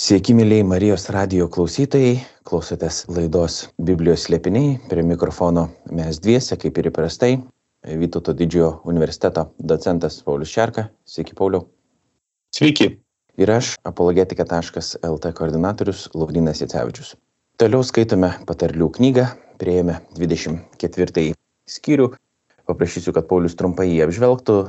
Sveiki, mėlyjei Marijos radio klausytojai, klausotės laidos Biblijos slėpiniai, prie mikrofono mes dviese, kaip ir įprastai, Vytauto didžiojo universiteto docentas Paulius Šerka. Sveiki, Pauliau. Sveiki. Ir aš, apologetika.lt koordinatorius Laurinas Jacevičius. Toliau skaitome patarlių knygą, prieėmė 24 skyrių. Paprašysiu, kad Paulius trumpai jį apžvelgtų,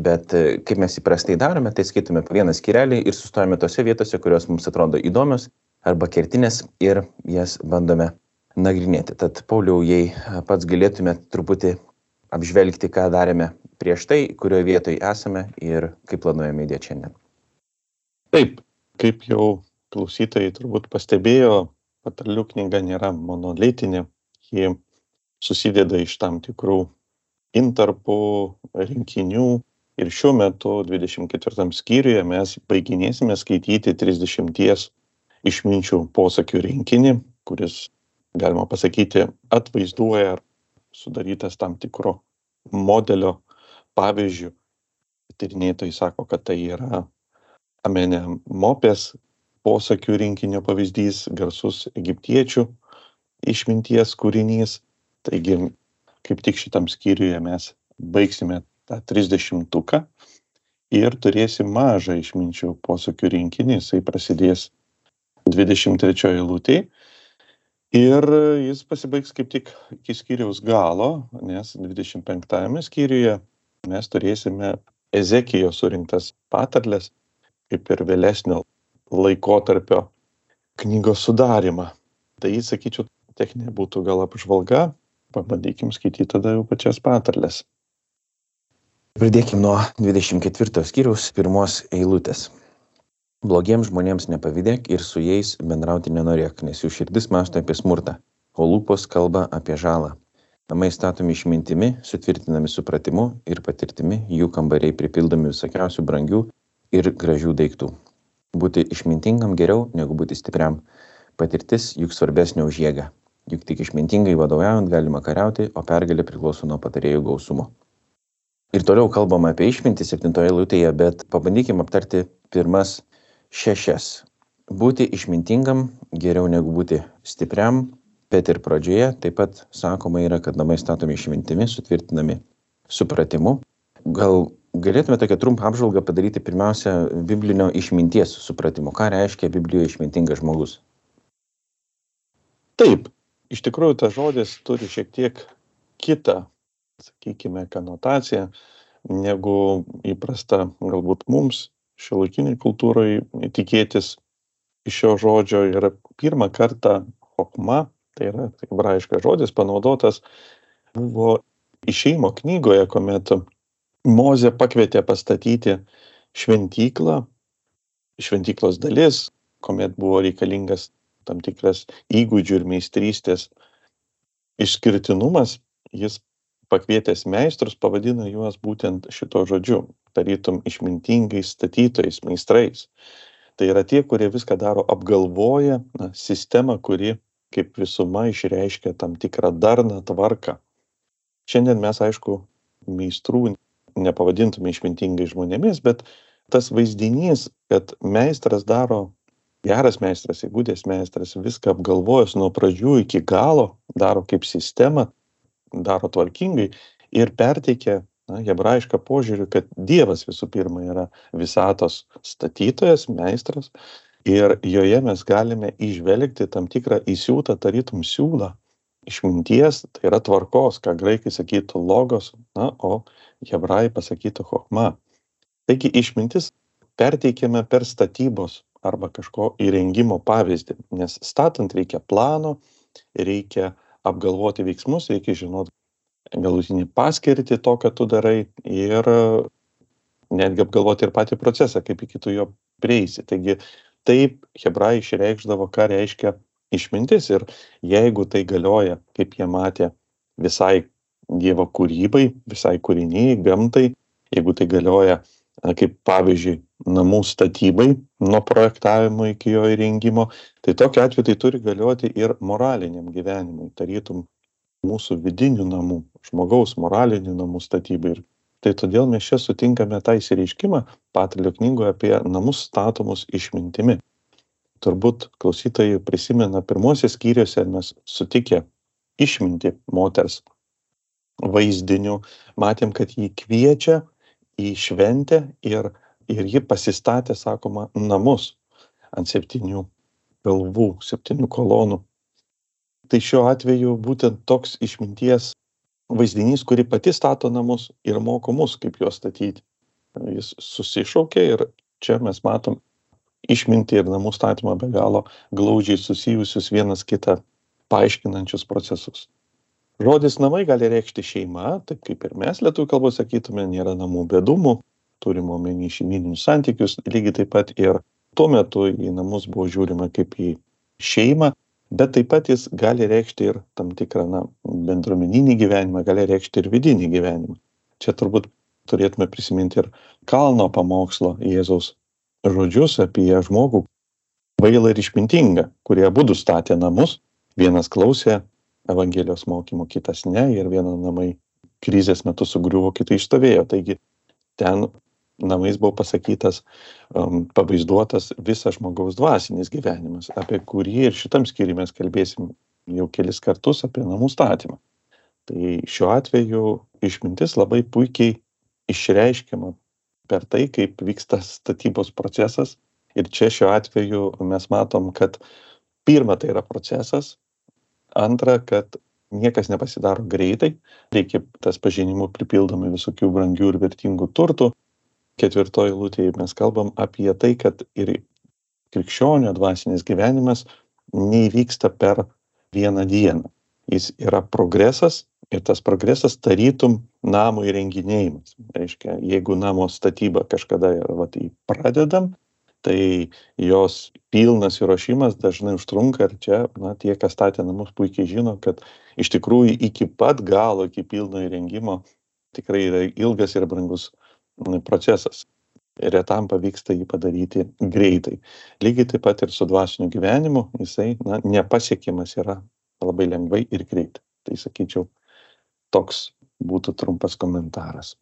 bet e, kaip mes įprastai darome, tai skaitome po vieną skirelį ir sustojame tose vietose, kurios mums atrodo įdomios arba kertinės ir jas bandome nagrinėti. Tad, Pauliau, jei pats galėtume truputį apžvelgti, ką darėme prieš tai, kurioje vietoje esame ir kaip planuojame įdėti šiandien. Taip, kaip jau klausytojai turbūt pastebėjo, patarlių knyga nėra monolitinė, ji susideda iš tam tikrų intarpų, rinkinių, ir šiuo metu dvidešimt ketvirtam skyriuje mes baiginėsime skaityti trisdešimties išminčių posakių rinkinį kuris galima pasakyti atvaizduoja sudarytas tam tikro modelio pavyzdžiu tyrinėtojai sako kad tai yra amenė mopės posakių rinkinio pavyzdys garsus egiptiečių išminties kūrinys. Taigi kaip tik šitam skyriuje mes baigsime tą trisdešimtuką ir turėsim mažą išminčių posakių rinkinį, jisai prasidės 23 eilutėje ir jis pasibaigs kaip tik iki skyriaus galo, nes 25 skyriuje mes turėsime Ezekijo surinktas patarlės, kaip ir vėlesnio laikotarpio knygos sudarimą. Tai, sakyčiau, techninė būtų gal apžvalga, pabandykim skaityti tada jau pačias patarlės. Pradėkime nuo 24 skyriaus pirmos eilutės. Blogiems žmonėms nepavydėk ir su jais bendrauti nenorėk, nes jų širdis masto apie smurtą, o lūpos kalba apie žalą. Namai statomi išmintimi, sutvirtinami supratimu ir patirtimi, jų kambariai pripildomi visokiausių brangių ir gražių daiktų. Būti išmintingam geriau negu būti stipriam. Patirtis juk svarbesnė už jėgą. Juk tik išmintingai vadovaujant galima kariauti, o pergalė priklauso nuo patarėjų gausumo ir toliau kalbama apie išmintį septintoje eilutėje, bet pabandykim aptarti pirmas šešias. Būti išmintingam geriau negu būti stipriam, bet ir pradžioje taip pat sakoma yra, kad namai statomi išmintimi, sutvirtinami supratimu. Gal galėtume tokią trumpą apžvalgą padaryti pirmiausia biblinio išminties supratimu. Ką reiškia Biblijoje išmintingas žmogus? Taip, iš tikrųjų tas žodis turi šiek tiek kitą sakykime, konotacija, negu įprasta galbūt mums šiuolaikiniai kultūrai tikėtis iš šio žodžio. Ir pirmą kartą hokma, tai yra hebrajiškas žodis, panaudotas buvo išeimo knygoje, kuomet Moze pakvietė pastatyti šventyklą, šventyklos dalis, kuomet buvo reikalingas tam tikras įgūdžių ir meistrystės išskirtinumas, jis pakvietęs meistrus pavadina juos būtent šituo žodžiu tarytum išmintingais statytojais meistrais. Tai yra tie kurie viską daro apgalvoję na sistemą kuri kaip visuma išreiškia tam tikrą darną tvarką. Šiandien mes aišku meistrų nepavadintume išmintingais žmonėmis bet tas vaizdinys kad meistras daro geras meistras įgudęs meistras viską apgalvojęs nuo pradžių iki galo daro kaip sistemą daro tvarkingai ir perteikia na, hebrajišką požiūrį, kad Dievas visų pirma yra visatos statytojas, meistras ir joje mes galime išvelgti tam tikrą įsiūtą tarytum siūlą išminties, tai yra tvarkos, ką graikai sakytų logos, na, o hebrajai pasakytų chokma. Taigi išmintis perteikiame per statybos arba kažko įrengimo pavyzdį, nes statant reikia plano, reikia apgalvoti veiksmus, reikia žinot galutinį paskirtį to, ką tu darai ir netgi apgalvoti ir patį procesą, kaip iki tu jo prieisi. Taigi taip hebrai išreikšdavo, ką reiškia išmintis ir jeigu tai galioja, kaip jie matė, visai Dievo kūrybai, visai kūriniai, gamtai, jeigu tai galioja kaip pavyzdžiui namų statybai nuo projektavimo iki jo įrengimo, tai tokiu atveju tai turi galioti ir moraliniam gyvenimui, tarytum mūsų vidinių namų, žmogaus moralinių namų statybai. Ir tai todėl mes čia sutinkame tą įsireiškimą Patrulio knygoje apie namus statomus išmintimi. turbūt klausytojai prisimena pirmosios skyriuose mes sutikę išminti moters vaizdinių, matėm, kad jį kviečia į šventę ir, ir ji pasistatė, sakoma, namus ant septynių galvų, septynių kolonų. Tai šiuo atveju būtent toks išminties vaizdinys, kuri pati stato namus ir moko mus, kaip juos statyti. Jis susišaukė ir čia mes matom išminti ir namų statymą be galo glaudžiai susijusius vienas kitą paaiškinančius procesus. Žodis namai gali reikšti šeima, taip kaip ir mes lietuvių kalbos sakytume, nėra namų bedumų, turim omeny šeimininius santykius, lygiai taip pat ir tuo metu į namus buvo žiūrima kaip į šeimą, bet taip pat jis gali reikšti ir tam tikrą na, bendruomeninį gyvenimą, gali reikšti ir vidinį gyvenimą. Čia turbūt turėtume prisiminti ir kalno pamokslo Jėzaus žodžius apie žmogų vailą ir išmintingą, kurie būdų statė namus, vienas klausė Evangelijos mokymų, kitas ne ir vieno namai krizės metu sugriuvo, kitai išstovėjo. Taigi ten namais buvo pasakytas, um, pavaizduotas visas žmogaus dvasinis gyvenimas, apie kurį ir šitam skyriui mes kalbėsim jau kelis kartus apie namų statymą. Tai šiuo atveju išmintis labai puikiai išreiškiama per tai, kaip vyksta statybos procesas. Ir čia šiuo atveju mes matom, kad pirma tai yra procesas, antra kad niekas nepasidaro greitai. Reikia tas pažinimų pripildomai visokių brangių ir vertingų turtų. Ketvirtoj eilutėj mes kalbam apie tai kad ir krikščionio dvasinis gyvenimas neįvyksta per vieną dieną. Jis yra progresas ir tas progresas tarytum namo įrenginėjimas. Reiškia jeigu namo statybą kažkada vat pradedam tai jos pilnas įruošimas dažnai užtrunka ir čia na tie kas statė namus puikiai žino kad iš tikrųjų iki pat galo iki pilno įrengimo tikrai yra ilgas ir brangus procesas. Retam pavyksta jį padaryti greitai. Lygiai taip pat ir su dvasiniu gyvenimu jisai na nepasiekiamas yra labai lengvai ir greitai. Tai sakyčiau toks būtų trumpas komentaras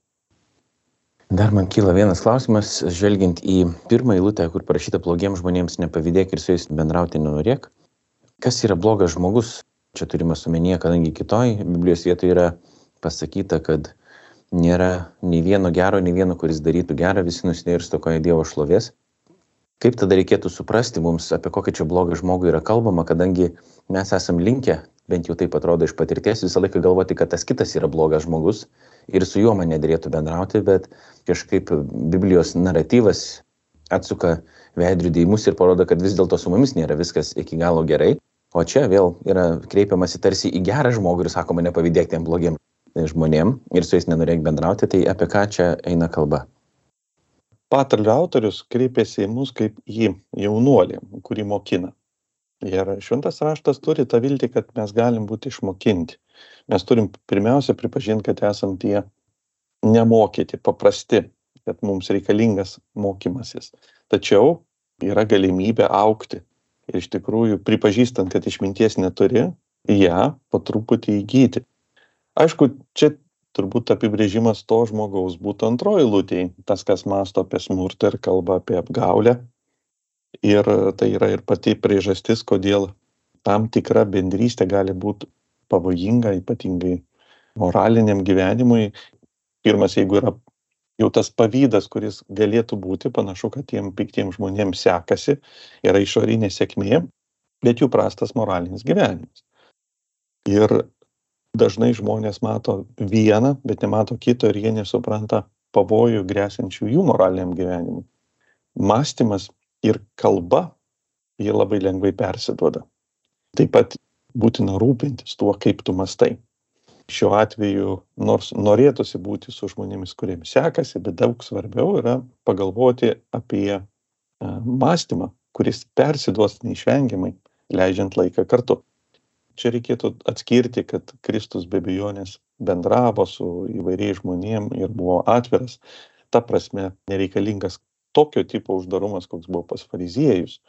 dar man kyla vienas klausimas žvelgiant į pirmą eilutę kur parašyta blogiems žmonėms nepavydėk ir su jais bendrauti nenorėk. Kas yra blogas žmogus? Čia turimas omenyje kadangi kitoj biblijos vietoj yra pasakyta kad nėra nei vieno gero nei vieno kuris darytų gera visi nusidėjo ir stokoja dievo šlovės. Kaip tada reikėtų suprasti mums apie kokį čia blogą žmogų yra kalbama kadangi mes esam linkę bent jau taip atrodo iš patirties visą laiką galvoti kad tas kitas yra blogas žmogus ir su juo man nederėtų bendrauti, bet kažkaip Biblijos naratyvas atsuka veidrodį į mus ir parodo, kad vis dėlto su mumis nėra viskas iki galo gerai. O čia vėl yra kreipiamasi tarsi į gerą žmogų ir sakoma nepavydėk tiem blogiem žmonėm ir su jais nenorėk bendrauti, tai apie ką čia eina kalba? Patarlių autorius kreipėsi į mus kaip į jaunuolį, kurį mokina. Ir šventas raštas turi tą viltį, kad mes galim būti išmokinti. Mes turim pirmiausia pripažinti, kad esam tie nemokyti, paprasti, kad mums reikalingas mokymasis. Tačiau yra galimybė aukti. Ir iš tikrųjų, pripažįstant, kad išminties neturi, ją po truputį įgyti. Aišku, čia turbūt apibrėžimas to žmogaus būtų antroji lūtėj. Tas, kas masto apie smurtą ir kalba apie apgaulę, ir tai yra ir pati priežastis kodėl tam tikra bendrystė gali būt pavojinga ypatingai moraliniam gyvenimui. Pirmas jeigu yra jau tas pavydas kuris galėtų būti panašu kad tiem piktiem žmonėm sekasi yra išorinė sėkmė bet jų prastas moralinis gyvenimas. Ir dažnai žmonės mato vieną bet nemato kito ir jie nesupranta pavojų gresiančių jų moraliniam gyvenimui. Mąstymas ir kalba ji labai lengvai persiduoda. Taip pat būtina rūpintis tuo, kaip tu mastai. Šiuo atveju, nors norėtųsi būti su žmonėmis, kuriems sekasi, bet daug svarbiau yra pagalvoti apie e, mąstymą, kuris persiduos neišvengiamai, leidžiant laiką kartu. Čia reikėtų atskirti, kad Kristus be abejonės bendravo su įvairiais žmonėm ir buvo atviras. Ta prasme, nereikalingas tokio tipo uždarumas, koks buvo pas fariziejus.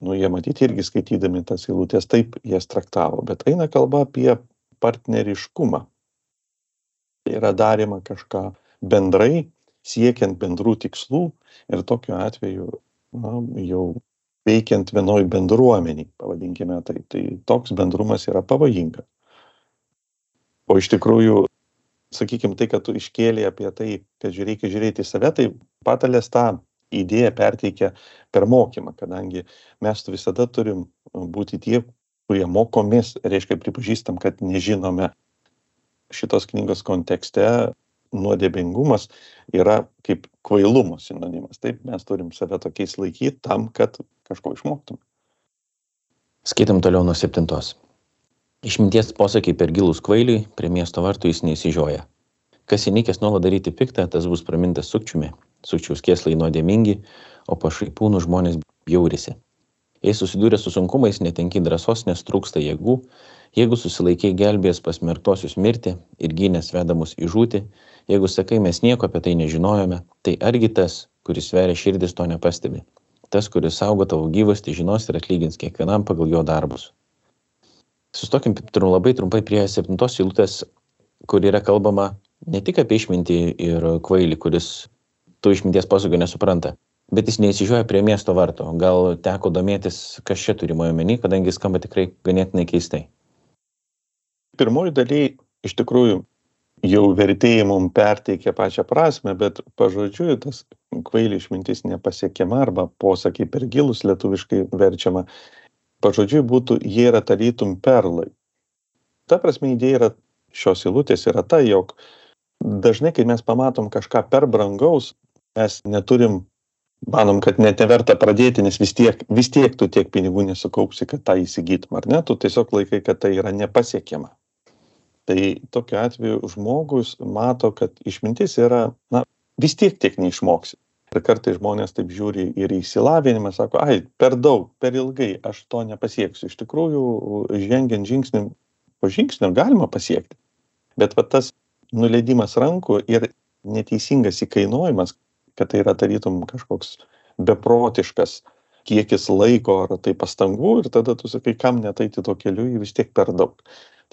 Nu, jie matyti irgi skaitydami tas eilutės taip jas traktavo, bet eina kalba apie partneriškumą. Tai yra darima kažką bendrai, siekiant bendrų tikslų ir tokiu atveju na, jau veikiant vienoj bendruomeniai, pavadinkime tai. Tai toks bendrumas yra pavojingas. O iš tikrųjų, sakykime, tai, kad tu iškėlė apie tai, kad reikia žiūrėti į save, tai patalės tą idėją perteikia per mokymą, kadangi mes visada turim būti tie, kurie mokomės, reiškia pripažįstam, kad nežinome šitos knygos kontekste nuodėmingumas yra kaip kvailumo sinonimas. Taip, mes turim save tokiais laikyti tam, kad kažko išmoktum. Skaitam toliau nuo septintos. Išminties posakiai per gilus kvailiui, prie miesto vartų jis neįsižioja. Kas įnikęs nuolat daryti piktą, tas bus pramintas sukčiumi. Sukčiaus kėslai nuodėmingi, o pašaipūnų žmonės bjaurisi. Jei susidūrė su sunkumais, netenki drąsos, nes trūksta jėgų, jeigu susilaikiai gelbės pasmerktosius mirti ir gynės vedamus į žūtį, jeigu sakai, mes nieko apie tai nežinojome, tai argi tas, kuris sveria širdis, to nepastebi. Tas, kuris saugo tavo gyvastį, žinos ir atlygins kiekvienam pagal jo darbus. Sustokim turim labai trumpai prie septintos eilutės, kur yra kalbama ne tik apie išmintį ir kvailį, kuris tų išminties posūkių nesupranta, bet jis neįsižiūrėjo prie miesto varto. Gal teko domėtis, kas čia turimo omeny, kadangi skamba tikrai ganėtinai keistai. Pirmoji dalyje iš tikrųjų jau vertėjai mums perteikia pačią prasme, bet pažodžiui tas kvaili išmintis nepasiekiama arba posakiai per gilus lietuviškai verčiama. Pažodžiui būtų, jie yra tarytum perlai. Ta prasme idėja yra, šios įlūtės yra ta, jog dažnai, kai mes pamatom kažką per brangaus, mes neturim, manom, kad net neverta pradėti, nes vis tiek, vis tiek tu tiek pinigų nesukaupsi, kad tą įsigytum, ar ne? Tu tiesiog laikai, kad tai yra nepasiekiama. Tai tokiu atveju žmogus mato kad išmintis yra na vis tiek tiek neišmoksi. Ir kartais žmonės taip žiūri ir į išsilavinimą sako ai per daug per ilgai aš to nepasieksiu. Iš tikrųjų žengiant žingsnį po žingsnio galima pasiekti. Bet va tas nuleidimas rankų ir neteisingas įkainojimas kad tai yra tarytum kažkoks beprotiškas kiekis laiko ar tai pastangų ir tada tu sakai kam net eiti tuo keliu vis tiek per daug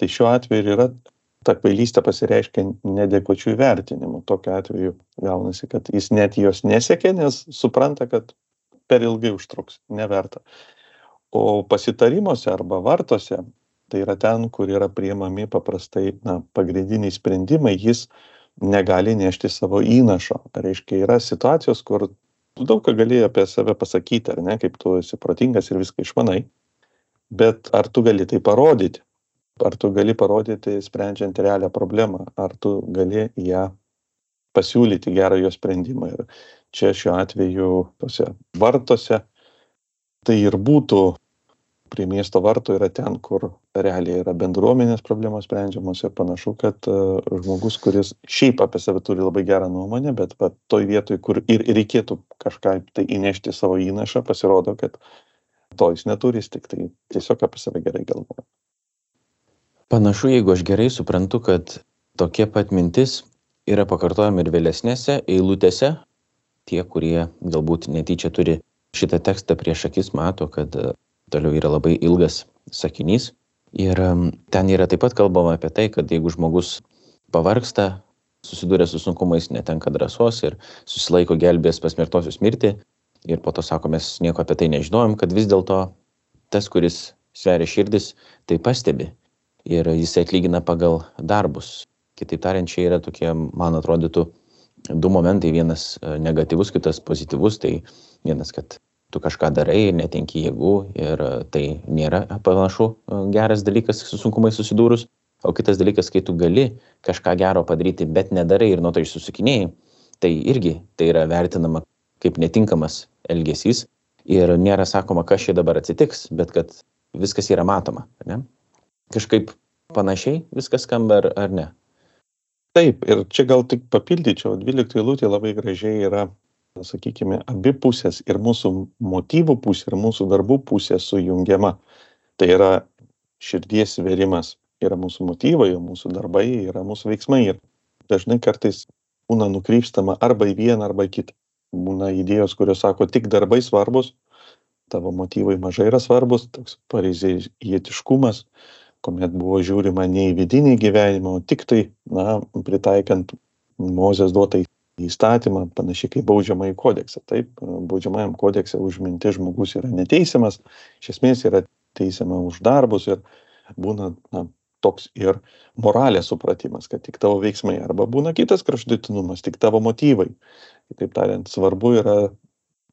tai šiuo atveju ir yra ta kvailystė pasireiškia neadekvačiu įvertinimu. Tokiu atveju gaunasi, kad jis net jos nesiekia, nes supranta, kad per ilgai užtruks, neverta. O pasitarimuose arba vartose, tai yra ten, kur yra priemami paprastai na, pagrindiniai sprendimai, jis negali nešti savo įnašo. Tai reiškia, yra situacijos, kur tu daug ką gali apie save pasakyti, ar ne, kaip tu esi protingas ir viską išmanai, bet ar tu gali tai parodyti? ar tu gali parodyti sprendžiant realią problemą, ar tu gali ją pasiūlyti gerą jo sprendimą. Ir čia šiuo atveju tose vartose tai ir būtų prie miesto vartų yra ten, kur realiai yra bendruomenės problemos sprendžiamos ir panašu, kad uh, žmogus, kuris šiaip apie save turi labai gerą nuomonę, bet va, toj vietoj, kur ir reikėtų kažką tai įnešti savo įnašą, pasirodo, kad to jis neturi, jis tik tai tiesiog apie save gerai galvoja. Panašu jeigu aš gerai suprantu kad tokia pat mintis yra pakartojama ir vėlesnėse eilutėse tie kurie galbūt netyčia turi šitą tekstą prieš akis mato kad e, toliau yra labai ilgas sakinys ir ten yra taip pat kalbama apie tai kad jeigu žmogus pavargsta susiduria su sunkumais netenka drąsos ir susilaiko gelbės pasmerktosius mirti ir po to sako mes nieko apie tai nežinojom kad vis dėlto tas kuris sveria širdis tai pastebi ir jisai atlygina pagal darbus. Kitaip tariant, čia yra tokie, man atrodytų, du momentai, vienas e, negatyvus, kitas pozityvus. Tai vienas, kad tu kažką darai, netenki jėgų ir e, tai nėra panašu e, geras dalykas su sunkumai susidūrus. O kitas dalykas, kai tu gali kažką gero padaryti, bet nedarai ir nuo to išsusikinėjai, tai irgi tai yra vertinama kaip netinkamas elgesys ir nėra sakoma, kas čia dabar atsitiks, bet kad viskas yra matoma. Ne? kažkaip panašiai viskas skamba ar, ar ne? Taip, ir čia gal tik papildyčiau, 12 eilutė labai gražiai yra, sakykime, abi pusės ir mūsų motyvų pusė ir mūsų darbų pusė sujungiama. Tai yra širdies sverimas, yra mūsų motyvai, mūsų darbai, yra mūsų veiksmai. Ir dažnai kartais būna nukrypstama arba į vieną, arba į kitą. Būna idėjos, kurios sako, tik darbai svarbus, tavo motyvai mažai yra svarbus, toks pareizietiškumas kuomet buvo žiūrima ne į vidinį gyvenimą, o tik tai, na, pritaikant Mozės duotai įstatymą, panašiai kaip baudžiamąjį kodeksą. Taip, baudžiamajam kodekse už mintis žmogus yra neteisiamas, iš esmės yra teisiama už darbus ir būna na, toks ir moralės supratimas, kad tik tavo veiksmai arba būna kitas kraštutinumas, tik tavo motyvai. Kitaip tariant, svarbu yra,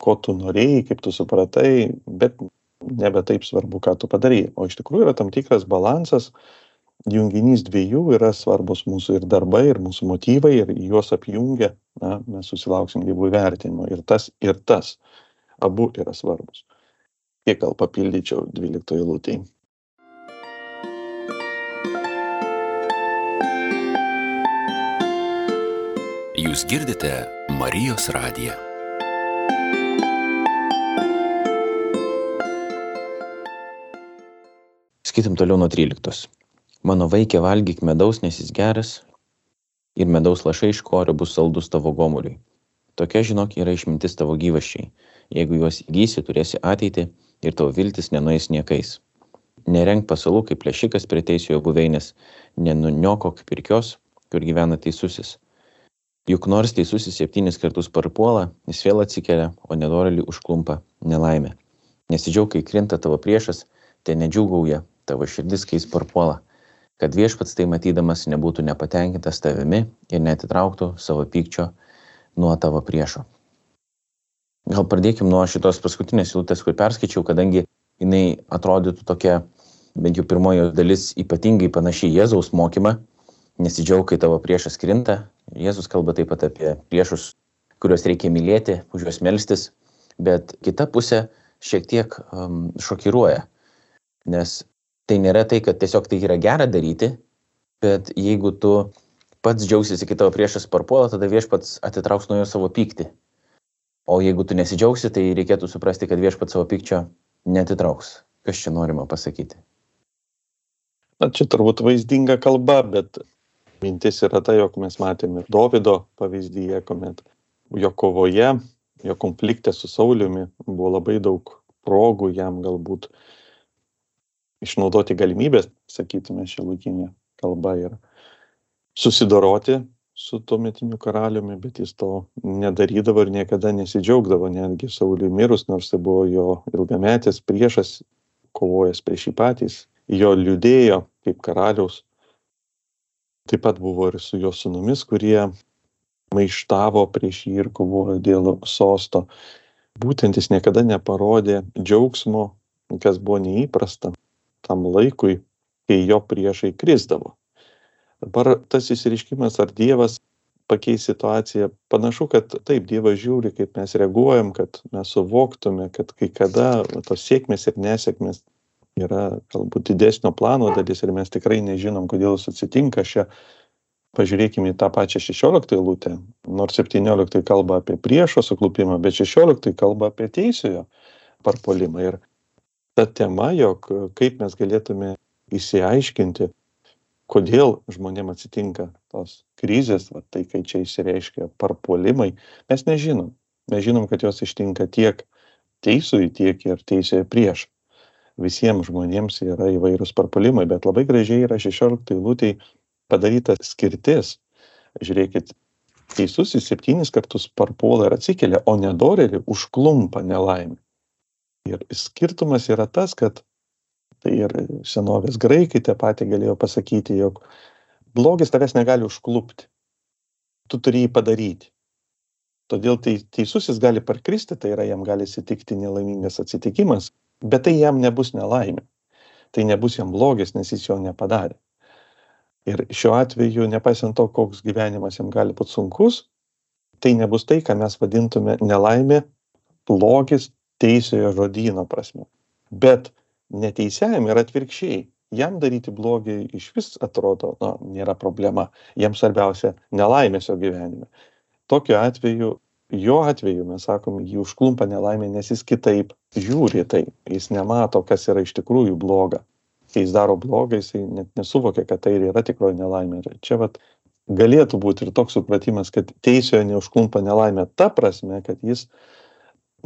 ko tu norėjai, kaip tu supratai, bet nebe taip svarbu, ką tu padarai. O iš tikrųjų yra tam tikras balansas, junginys dviejų yra svarbus mūsų ir darbai, ir mūsų motyvai, ir juos apjungia, na, mes susilauksim gyvų vertinimo. Ir tas, ir tas. Abu yra svarbus. Kiek gal papildyčiau 12 eilutėje. Jūs girdite Marijos radiją. Skaitom toliau nuo 13. Mano vaikė valgyk medaus, nes jis geras, ir medaus lašai iš korio bus saldus tavo gomuliui. Tokia, žinok, yra išmintis tavo gyvaščiai. Jeigu juos įgysi, turėsi ateitį ir tavo viltis nenuės niekais. Nerenk pasalų kaip plėšikas prie teisiojo buveinės, nenuniokok pirkios, kur gyvena teisusis juk nors teisusis septynis kartus parpuola jis vėl atsikelia o nedorėlį užklumpa nelaimė nesidžiauk kai krinta tavo priešas te nedžiūgauja tavo širdis kai jis parpuola kad viešpats tai matydamas nebūtų nepatenkintas tavimi ir neatitrauktų savo pykčio nuo tavo priešo. Gal pradėkim nuo šitos paskutinės eilutės kur perskaičiau kadangi jinai atrodytų tokia bent jau pirmoji dalis ypatingai panaši į jėzaus mokymą nesidžiauk kai tavo priešas krinta. Jėzus kalba taip pat apie priešus kuriuos reikia mylėti už juos melstis bet kita pusė šiek tiek um, šokiruoja nes tai nėra tai kad tiesiog tai yra gera daryti bet jeigu tu pats džiaugsiesi kai tavo priešas parpuola tada viešpats atitrauks nuo jo savo pyktį. O jeigu tu nesidžiaugsi tai reikėtų suprasti kad viešpats savo pykčio neatitrauks. Kas čia norima pasakyti? Na, čia turbūt vaizdinga kalba, bet mintis yra ta, jog mes matėm ir Davido pavyzdyje, kuomet jo kovoje, jo konflikte su Sauliumi buvo labai daug progų jam galbūt išnaudoti galimybės, sakytume, šiolaikinė kalba ir susidoroti su tuometiniu karaliumi, bet jis to nedarydavo ir niekada nesidžiaugdavo, netgi Sauliui mirus, nors tai buvo jo ilgametis priešas, kovojęs prieš jį patys, jo liūdėjo kaip karaliaus. Taip pat buvo ir su jo sūnumis, kurie maištavo prieš jį ir kovojo dėl sosto. Būtent jis niekada neparodė džiaugsmo, kas buvo neįprasta tam laikui, kai jo priešai krisdavo. Dabar tas įsiriškimas, ar Dievas pakeis situaciją, panašu, kad taip, Dievas žiūri, kaip mes reaguojam, kad mes suvoktume, kad kai kada tos sėkmės ir nesėkmės yra galbūt didesnio plano dalis ir mes tikrai nežinom, kodėl jis atsitinka. Šią pažiūrėkime į tą pačią 16 eilutę. Nors 17 kalba apie priešo suklupimą, bet 16 kalba apie teisėjo parpolimą. Ir ta tema, jog kaip mes galėtume įsiaiškinti, kodėl žmonėm atsitinka tos krizės, va, tai kai čia įsireiškia parpolimai, mes nežinom. Mes žinom, kad jos ištinka tiek teisui, tiek ir teisėje prieš visiems žmonėms yra įvairūs parpuolimai, bet labai gražiai yra 16 eilutėje padaryta skirtis. Žiūrėkit, teisusis septynis kartus parpuola ir atsikelia, o nedorėlį užklumpa nelaimė. Ir skirtumas yra tas, kad tai ir senovės graikai tą patį galėjo pasakyti, jog blogis tavęs negali užklupti. Tu turi jį padaryti. Todėl teisusis gali parkristi, tai yra jam gali atsitikti nelaimingas atsitikimas, bet tai jam nebus nelaimė. Tai nebus jam blogis, nes jis jo nepadarė. Ir šiuo atveju, nepaisant to, koks gyvenimas jam gali būti sunkus, tai nebus tai, ką mes vadintume nelaimė, blogis teisėjo žodyno prasme. Bet neteisėjam yra atvirkščiai. Jam daryti blogį iš vis atrodo, na, nėra problema. Jam svarbiausia nelaimės jo gyvenime. Tokiu atveju jo atveju mes sakom jį užklumpa nelaimė nes jis kitaip žiūri tai jis nemato kas yra iš tikrųjų bloga kai jis daro bloga jisai net nesuvokia kad tai yra tikroji nelaimė ir čia vat galėtų būt ir toks supratimas kad teisiojo neužklumpa nelaimė ta prasme kad jis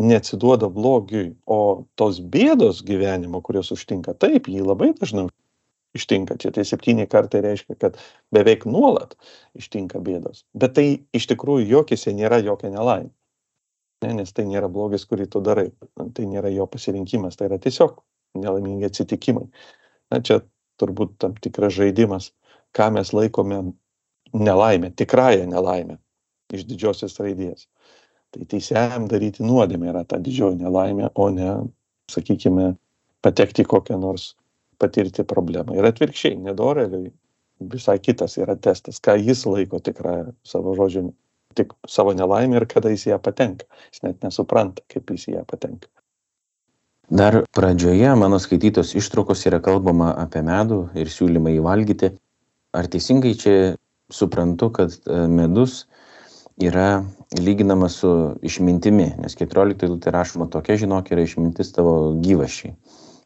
neatsiduoda blogiui o tos bėdos gyvenimo kurios užtinka taip jį labai dažnai ištinka. Čia tai septyni kartai reiškia, kad beveik nuolat ištinka bėdos. Bet tai iš tikrųjų jokėse nėra jokia nelaimė. Ne, nes tai nėra blogis, kurį tu darai. Tai nėra jo pasirinkimas, tai yra tiesiog nelaimingi atsitikimai. Na, čia turbūt tam tikras žaidimas, ką mes laikome nelaimę, tikrąją nelaimę iš didžiosios raidės. Tai teisėjam daryti nuodėmė yra ta didžioji nelaimė, o ne, sakykime, patekti kokią nors patirti problemą. Ir atvirkščiai, nedoreliui visai kitas yra testas, ką jis laiko tikrąją savo žodžiu, tik savo nelaimę ir kada jis ją patenka. Jis net nesupranta, kaip jis ją patenka. Dar pradžioje mano skaitytos ištraukos yra kalbama apie medų ir siūlymą įvalgyti. Ar teisingai čia suprantu, kad e, medus yra lyginamas su išmintimi, nes 14 eilutė rašoma tokia, žinok, yra išmintis tavo gyvašiai.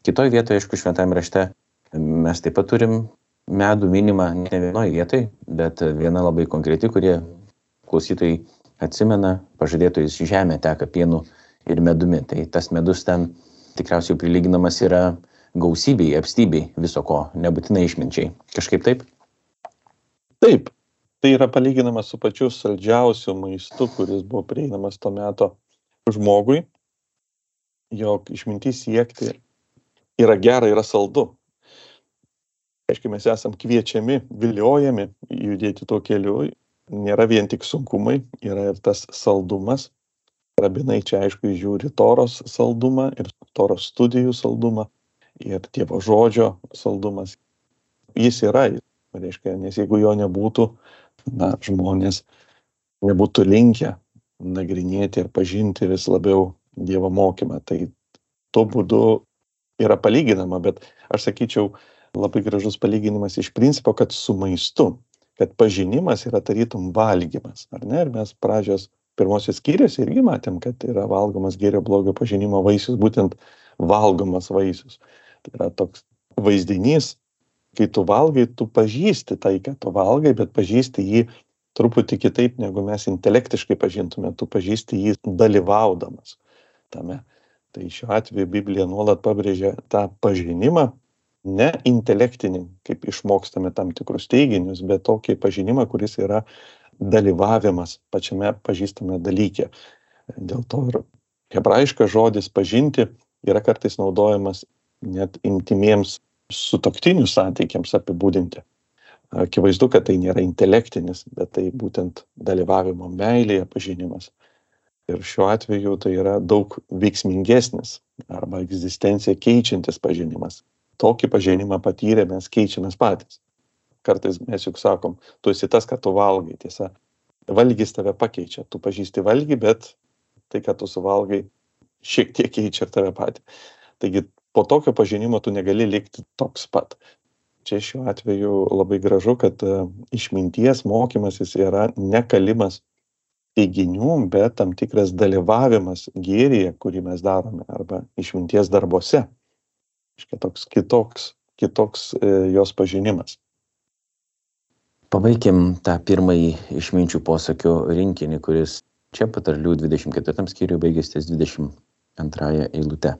Kitoje vietoje, aišku, šventame rašte mes taip pat turim medų minimą ne vienoje vietoje, bet viena labai konkreti, kurie klausytojai atsimena, pažadėtojais žemė teka pienu ir medumi. Tai tas medus ten tikriausiai prilyginamas yra gausybei, apstybei viso ko, nebūtinai išminčiai. Kažkaip taip? Taip, tai yra palyginama su pačiu saldžiausiu maistu, kuris buvo prieinamas tuo metu žmogui, jog išmintys siekti yra gera, yra saldu. Aiškiai, mes esam kviečiami, viliojami judėti tuo keliu. Nėra vien tik sunkumai, yra ir tas saldumas. Rabinai čia aišku žiūri toros saldumą ir toros studijų saldumą ir Dievo žodžio saldumas. Jis yra, reiškia, nes jeigu jo nebūtų, na, žmonės nebūtų linkę nagrinėti ir pažinti vis labiau Dievo mokymą. Tai tuo būdu yra palyginama, bet aš sakyčiau, labai gražus palyginimas iš principo, kad su maistu, kad pažinimas yra tarytum valgymas, ar ne? Ir mes pradžios pirmosios skyrius irgi matėm, kad yra valgomas gėrio blogio pažinimo vaisius, būtent valgomas vaisius. Tai yra toks vaizdinys, kai tu valgai, tu pažįsti tai, ką tu valgai, bet pažįsti jį truputį kitaip, negu mes intelektiškai pažintume, tu pažįsti jį dalyvaudamas tame. Tai šiuo atveju biblija nuolat pabrėžia tą pažinimą ne intelektinį kaip išmokstame tam tikrus teiginius bet tokį pažinimą kuris yra dalyvavimas pačiame pažįstame dalyke. Dėl to ir hebrajiškas žodis pažinti yra kartais naudojamas net intymiems sutoktinių santykiams apibūdinti akivaizdu kad tai nėra intelektinis bet tai būtent dalyvavimo meilėje pažinimas ir šiuo atveju tai yra daug veiksmingesnis arba egzistenciją keičiantis pažinimas. Tokį pažinimą patyrę mes keičiamės patys. Kartais mes juk sakom, tu esi tas, ką tu valgai. Tiesa, valgys tave pakeičia. Tu pažįsti valgy, bet tai, ką tu suvalgai, šiek tiek keičia ir tave patį. Taigi po tokio pažinimo tu negali likti toks pat. Čia šiuo atveju labai gražu, kad e, išminties mokymasis yra nekalimas teiginių bet tam tikras dalyvavimas gėryje kurį mes darome arba išminties darbuose reiškia toks kitoks kitoks e, jos pažinimas Pabaikim tą pirmąjį išminčių posakio rinkinį, kuris čia patarlių 24 skyriui baigės ties 22 eilute.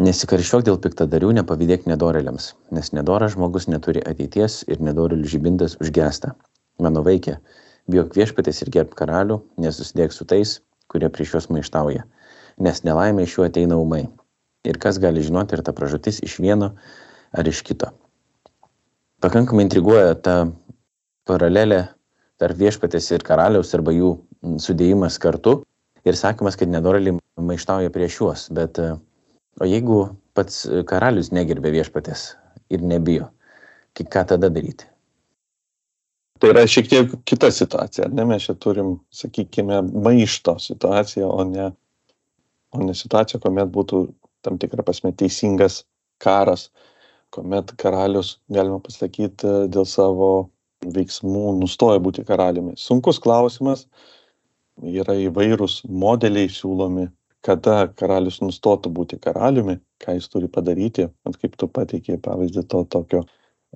Nesikaršiok dėl piktadarių, nepavydėk nedoreliams, nes nedoras žmogus neturi ateities ir nedorelių žibintas užgesta. Mano vaikė, bijok viešpatės ir gerb karalių, nesusidėk su tais, kurie prieš juos maištauja, nes nelaimė iš jų ateina umai. Ir kas gali žinoti, ar ta pražutis iš vieno ar iš kito. Pakankamai intriguoja ta paralelė tarp viešpatės ir karaliaus arba jų sudėjimas kartu ir sakymas, kad nedoraliai maištauja prieš juos. Bet o jeigu pats karalius negerbė viešpatės ir nebijo, ką tada daryti? tai yra šiek tiek kita situacija, ne mes čia turim, sakykime, maišto situaciją, o ne, o ne situacija, kuomet būtų tam tikrą prasme teisingas karas, kuomet karalius, galima pasakyti, dėl savo veiksmų nustoja būti karaliumi. Sunkus klausimas, yra įvairūs modeliai siūlomi, kada karalius nustotų būti karaliumi, ką jis turi padaryti, kaip tu pateikė pavyzdį to tokio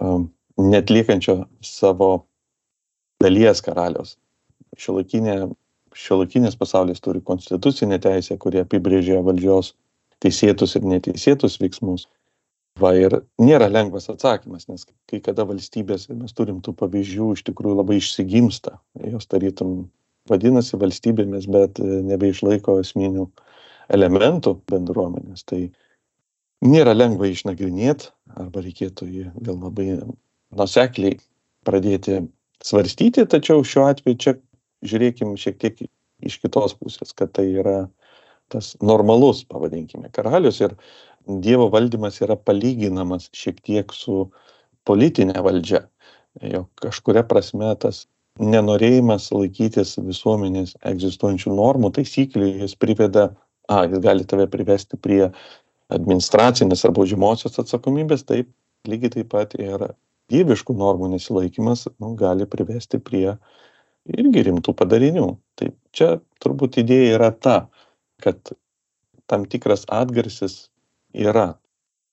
um, netliekančio savo dalies karaliaus. Šiuolaikinė, šiuolaikinis pasaulis turi konstitucinę teisę, kurie apibrėžia valdžios teisėtus ir neteisėtus veiksmus. va ir nėra lengvas atsakymas nes kai kada valstybėse mes turim tų pavyzdžių iš tikrųjų labai išsigimsta jos tarytum vadinasi valstybėmis bet nebeišlaiko esminių elementų bendruomenės tai nėra lengva išnagrinėt arba reikėtų jį gal labai nuosekliai pradėti svarstyti tačiau šiuo atveju čia žiūrėkim šiek tiek iš kitos pusės kad tai yra tas normalus pavadinkime karalius ir dievo valdymas yra palyginamas šiek tiek su politine valdžia jog kažkuria prasme tas nenorėjimas laikytis visuomenės egzistuojančių normų taisyklių jis priveda a jis gali tave privesti prie administracinės ar baudžiamosios atsakomybės taip lygiai taip pat ir dieviškų normų nesilaikymas nu, gali privesti prie irgi rimtų padarinių. Tai čia turbūt idėja yra ta kad tam tikras atgarsis yra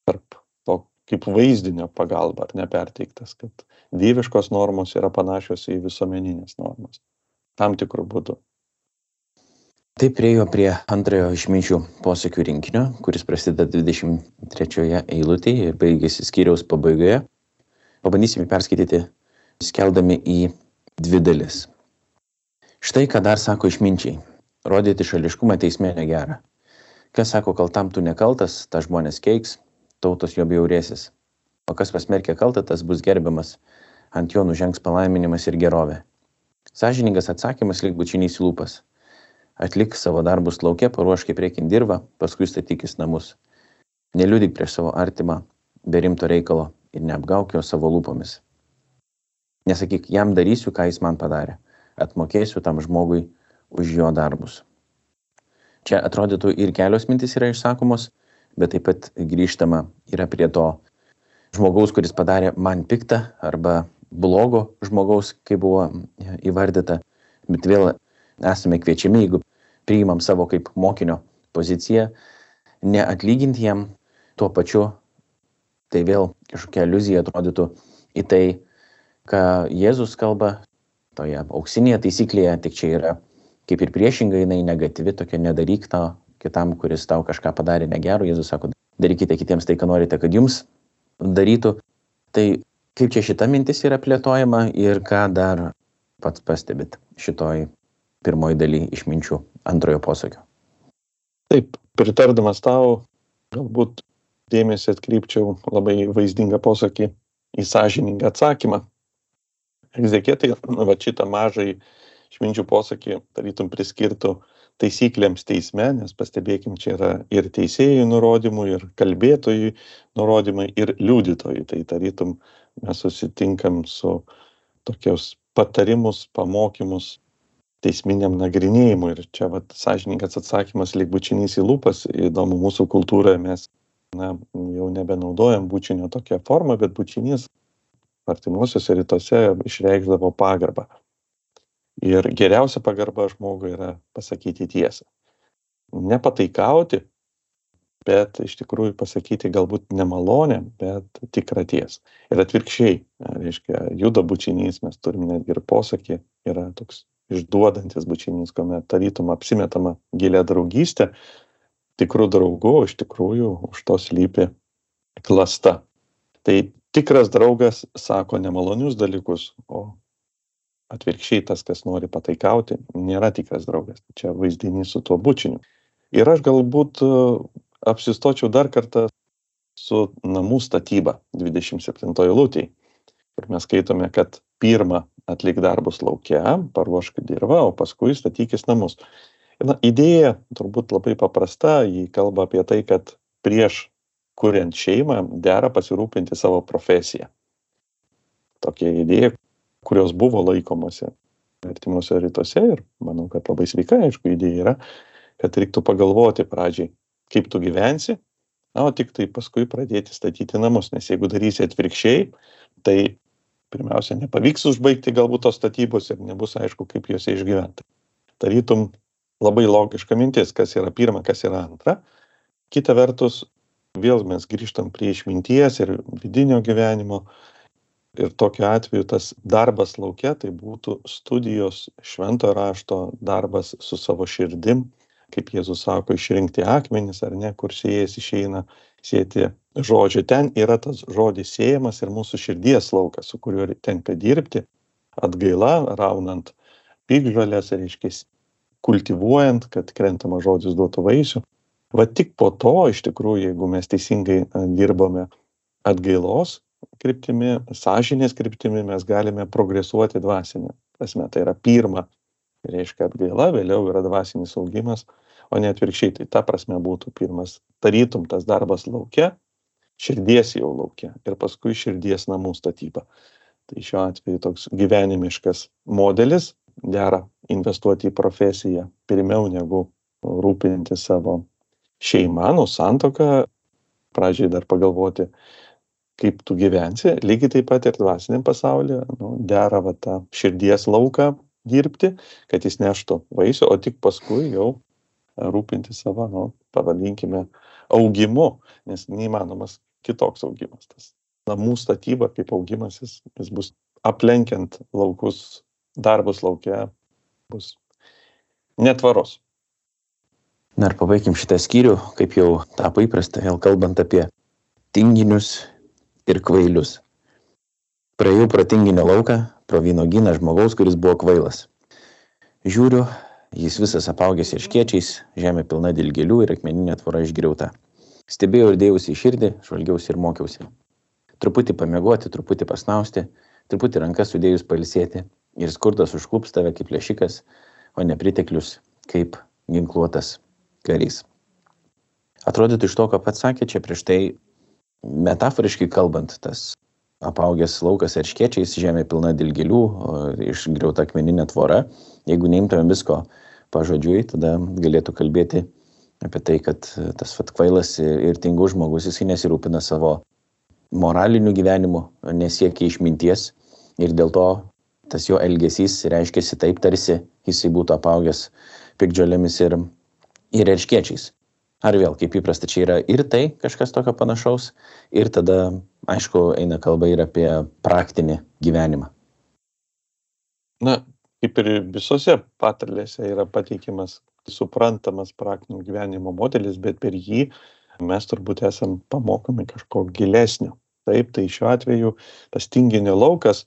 tarp to kaip vaizdinio pagalba ar ne perteiktas kad dieviškos normos yra panašios į visuomenines normas tam tikru būdu Taip priejo prie antrojo išminčių posakių rinkinio, kuris prasideda 23 eilutėje ir baigėsi skyriaus pabaigoje. Pabandysime perskaityti, skeldami į dvi dalis. Štai ką dar sako išminčiai. Rodyti šališkumą teisme negera. Kas sako, kaltam tu nekaltas, ta žmonės keiks, tautos jo bjaurėsis. O kas pasmerkia kaltą, tas bus gerbiamas, ant jo nužengs palaiminimas ir gerovė. Sažiningas atsakymas lyg bučinys lūpas. Atlik savo darbus laukia, paruošk į priekin dirbą, paskui statykis namus. Neliudik prieš savo artimą, be rimto reikalo ir neapgauk jo savo lūpomis. Nesakyk, jam darysiu, ką jis man padarė. Atmokėsiu tam žmogui už jo darbus. Čia atrodytų ir kelios mintis yra išsakomos, bet taip pat grįžtama yra prie to žmogaus, kuris padarė man piktą arba blogo žmogaus, kaip buvo įvardyta, bet vėl esame kviečiami, jeigu priimam savo kaip mokinio poziciją, neatlyginti jam tuo pačiu, tai vėl kažkokia iliuzija atrodytų į tai, ką Jėzus kalba toje auksinėje taisyklėje, tik čia yra kaip ir priešingai jinai negatyvi, tokia nedaryk to kitam, kuris tau kažką padarė negero. Jėzus sako, darykite kitiems tai, ką norite, kad jums darytų. Tai kaip čia šita mintis yra plėtojama ir ką dar pats pastebit šitoj pirmoji daly išminčių antrojo posakio. Taip, pritardamas tau, galbūt dėmesį atkreipčiau labai vaizdingą posakį į sąžiningą atsakymą. Egzeketai, va šitą mažai išminčių posakį tarytum priskirtų taisyklėms teisme, nes pastebėkim, čia yra ir teisėjų nurodymų, ir kalbėtojų nurodymai, ir liudytojų. Tai tarytum mes susitinkam su tokios patarimus, pamokymus teisminiam nagrinėjimui. Ir čia vat, sąžininkas atsakymas lyg bučinys į lūpas. Įdomu, mūsų kultūroje mes na, jau nebenaudojam bučinio tokią formą, bet bučinys artimuosiuose rytuose išreikšdavo pagarbą. Ir geriausia pagarba žmogui yra pasakyti tiesą. Nepataikauti, bet iš tikrųjų pasakyti galbūt nemalonę, bet tikrą tiesą. Ir atvirkščiai, reiškia, juda bučinys, mes turime netgi ir posakį, yra toks išduodantis bučinys, kuomet tarytum apsimetama gilę draugystę, tikrų draugų, iš tikrųjų už to slypi klasta. Tai tikras draugas sako nemalonius dalykus, o atvirkščiai tas, kas nori pataikauti, nėra tikras draugas. Čia vaizdinys su tuo bučiniu. Ir aš galbūt e, apsistočiau dar kartą su namų statyba 27 lūtėje, kur mes skaitome, kad pirmą atlik darbus laukia, paruošk dirbą, o paskui statykis namus. Na, idėja turbūt labai paprasta, jį kalba apie tai, kad prieš kuriant šeimą dera pasirūpinti savo profesiją. Tokia idėja, kurios buvo laikomasi artimuose rytuose ir manau, kad labai sveika, aišku, idėja yra, kad reiktų pagalvoti pradžiai, kaip tu gyvensi, na, o tik tai paskui pradėti statyti namus, nes jeigu darysi atvirkščiai, tai pirmiausia, nepavyks užbaigti galbūt tos statybos ir nebus aišku, kaip juose išgyventi. Tarytum labai logiška mintis, kas yra pirma, kas yra antra. Kita vertus, vėl mes grįžtam prie išminties ir vidinio gyvenimo, ir tokiu atveju tas darbas lauke tai būtų studijos šventojo rašto darbas su savo širdim kaip jėzus sako išrinkti akmenis ar ne kur sėjas išeina sėti žodžio. Ten yra tas žodis siejamas ir mūsų širdies laukas, su kuriuo tenka dirbti, atgaila, raunant pykžalės, reiškia, kultivuojant, kad krentamas žodis duotų vaisių. Va tik po to, iš tikrųjų, jeigu mes teisingai dirbame atgailos kryptimi, sąžinės kryptimi, mes galime progresuoti dvasinę prasme. Tai yra pirma, reiškia atgaila, vėliau yra dvasinis augimas, o ne atvirkščiai. Tai ta prasme būtų pirmas, tarytum tas darbas laukia, širdies jau laukia ir paskui širdies namų statyba. Tai šiuo atveju toks gyvenimiškas modelis, dera investuoti į profesiją pirmiau negu rūpinti savo šeimą, nu santoką, pradžiai dar pagalvoti, kaip tu gyvensi, lygiai taip pat ir dvasiniam pasaulyje, nu, dera va tą širdies lauką dirbti, kad jis neštų vaisių, o tik paskui jau rūpinti savo, nu, pavadinkime, augimu, nes neįmanomas kitoks augimas. Tas namų statyba kaip augimas, jis, jis bus aplenkiant laukus, darbus laukia, bus netvaros. Na ir pabaikim šitą skyrių, kaip jau tapo įprasta, vėl kalbant apie tinginius ir kvailius. Praėjau pro tinginio lauką, pro vynogyną žmogaus, kuris buvo kvailas. Žiūriu, jis visas apaugęs iškiečiais, žemė pilna dilgėlių ir akmeninė tvora išgriauta. Stebėjau ir dėjausi į širdį, žvalgiausi ir mokiausi. Truputį pamiegoti, truputį pasnausti, truputį rankas sudėjus palisėti ir skurdas užklups tave kaip lėšikas, o nepriteklius kaip ginkluotas karys. Atrodytų iš to, ką pats sakė, čia prieš tai metaforiškai kalbant, tas apaugęs laukas erškiečiais, žemė pilna dilgėlių, išgriauta akmeninė tvora. Jeigu neimtumėm visko pažodžiui, tada galėtų kalbėti apie tai, kad tas vat kvailas ir tingus žmogus, jisai nesirūpina savo moraliniu gyvenimu, nesiekia išminties ir dėl to tas jo elgesys reiškiasi taip, tarsi jisai būtų apaugęs pikdžiolėmis ir, ir erškiečiais. Ar vėl, kaip įprasta, čia yra ir tai kažkas tokio panašaus, ir tada, aišku, eina kalba ir apie praktinį gyvenimą. Na, kaip ir visose patarlėse yra pateikiamas suprantamas praktinio gyvenimo modelis, bet per jį mes turbūt esam pamokomi kažko gilesnio. Taip, tai šiuo atveju tas tinginio laukas,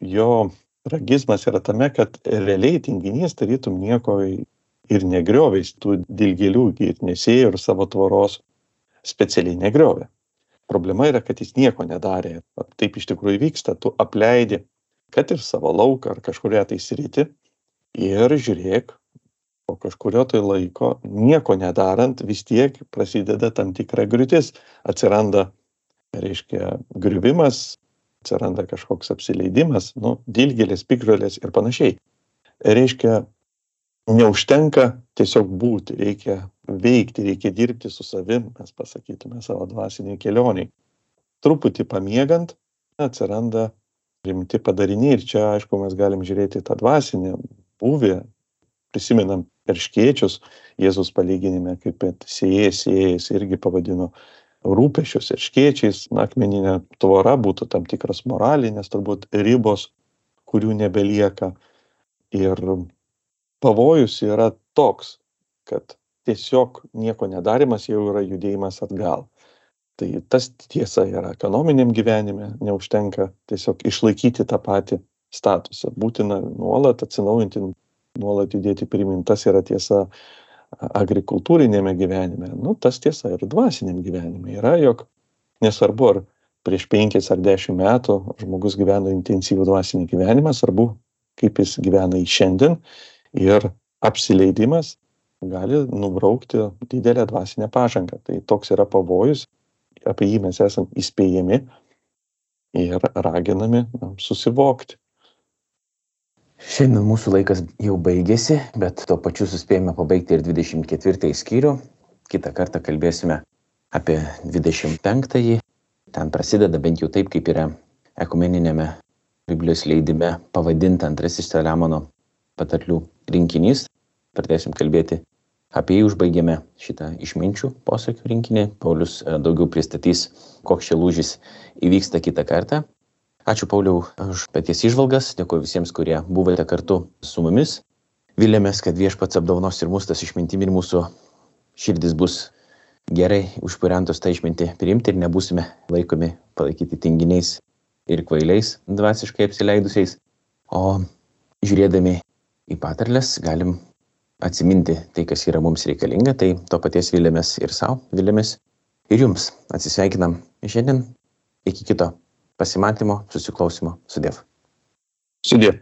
jo tragizmas yra tame, kad realiai tinginys tarytum nieko ir negriovė jis tų dilgėlių ir nesėjo ir savo tvoros specialiai negriovė. Problema yra, kad jis nieko nedarė. Taip iš tikrųjų vyksta, tu apleidi, kad ir savo lauką ar kažkuria tai sritį ir žiūrėk, po kažkurio tai laiko, nieko nedarant, vis tiek prasideda tam tikra griūtis. Atsiranda, reiškia, griuvimas, atsiranda kažkoks apsileidimas, nu, dilgėlės, pikžalės ir panašiai. Reiškia, neužtenka tiesiog būti, reikia veikti, reikia dirbti su savim, mes pasakytume savo dvasiniai kelioniai. Truputį pamiegant atsiranda rimti padariniai ir čia, aišku, mes galim žiūrėti tą dvasinę buvę, prisimenam perškiečius, Jėzus palyginime, kaip sėjas, sėjas irgi pavadino rūpešius ir škiečiais, akmeninė tvora būtų tam tikras moralinės turbūt ribos, kurių nebelieka. Ir pavojus yra toks, kad tiesiog nieko nedarimas jau yra judėjimas atgal. Tai tas tiesa yra ekonominiam gyvenime, neužtenka tiesiog išlaikyti tą patį statusą. Būtina nuolat atsinaujinti, nuolat judėti pirmin. Tas yra tiesa agrikultūrinėme gyvenime. Nu, tas tiesa ir dvasiniam gyvenime yra, jog nesvarbu, ar prieš penkis ar dešimt metų žmogus gyveno intensyvų dvasinį gyvenimą, svarbu, kaip jis gyvena į šiandien ir apsileidimas gali nubraukti didelę dvasinę pažangą. Tai toks yra pavojus, apie jį mes esam įspėjami ir raginami susivokti. Šiandien mūsų laikas jau baigėsi, bet tuo pačiu suspėjome pabaigti ir 24 skyrių. Kitą kartą kalbėsime apie 25-ąjį. Ten prasideda bent jau taip, kaip yra ekumeninėme Biblijos leidime pavadinta antrasis Saliamono patarlių rinkinys. Pradėsim kalbėti apie jį, užbaigėme šitą išminčių posakių rinkinį. Paulius e, daugiau pristatys, koks čia lūžis įvyksta kitą kartą. Ačiū Pauliau už paties išvalgas, dėkuoju visiems, kurie buvote kartu su mumis. Vilėmės, kad viešpats apdaunos ir mūsų tas išmintimi ir mūsų širdis bus gerai užpurentus tą išmintį priimti ir nebūsime laikomi palaikyti tinginiais ir kvailiais dvasiškai apsileidusiais, o žiūrėdami į patarlės galim atsiminti tai, kas yra mums reikalinga, tai to paties vilėmės ir savo, vilėmės ir jums. Atsisveikinam šiandien, iki kito pasimatymo, susiklausimo, sudėv. Sudė.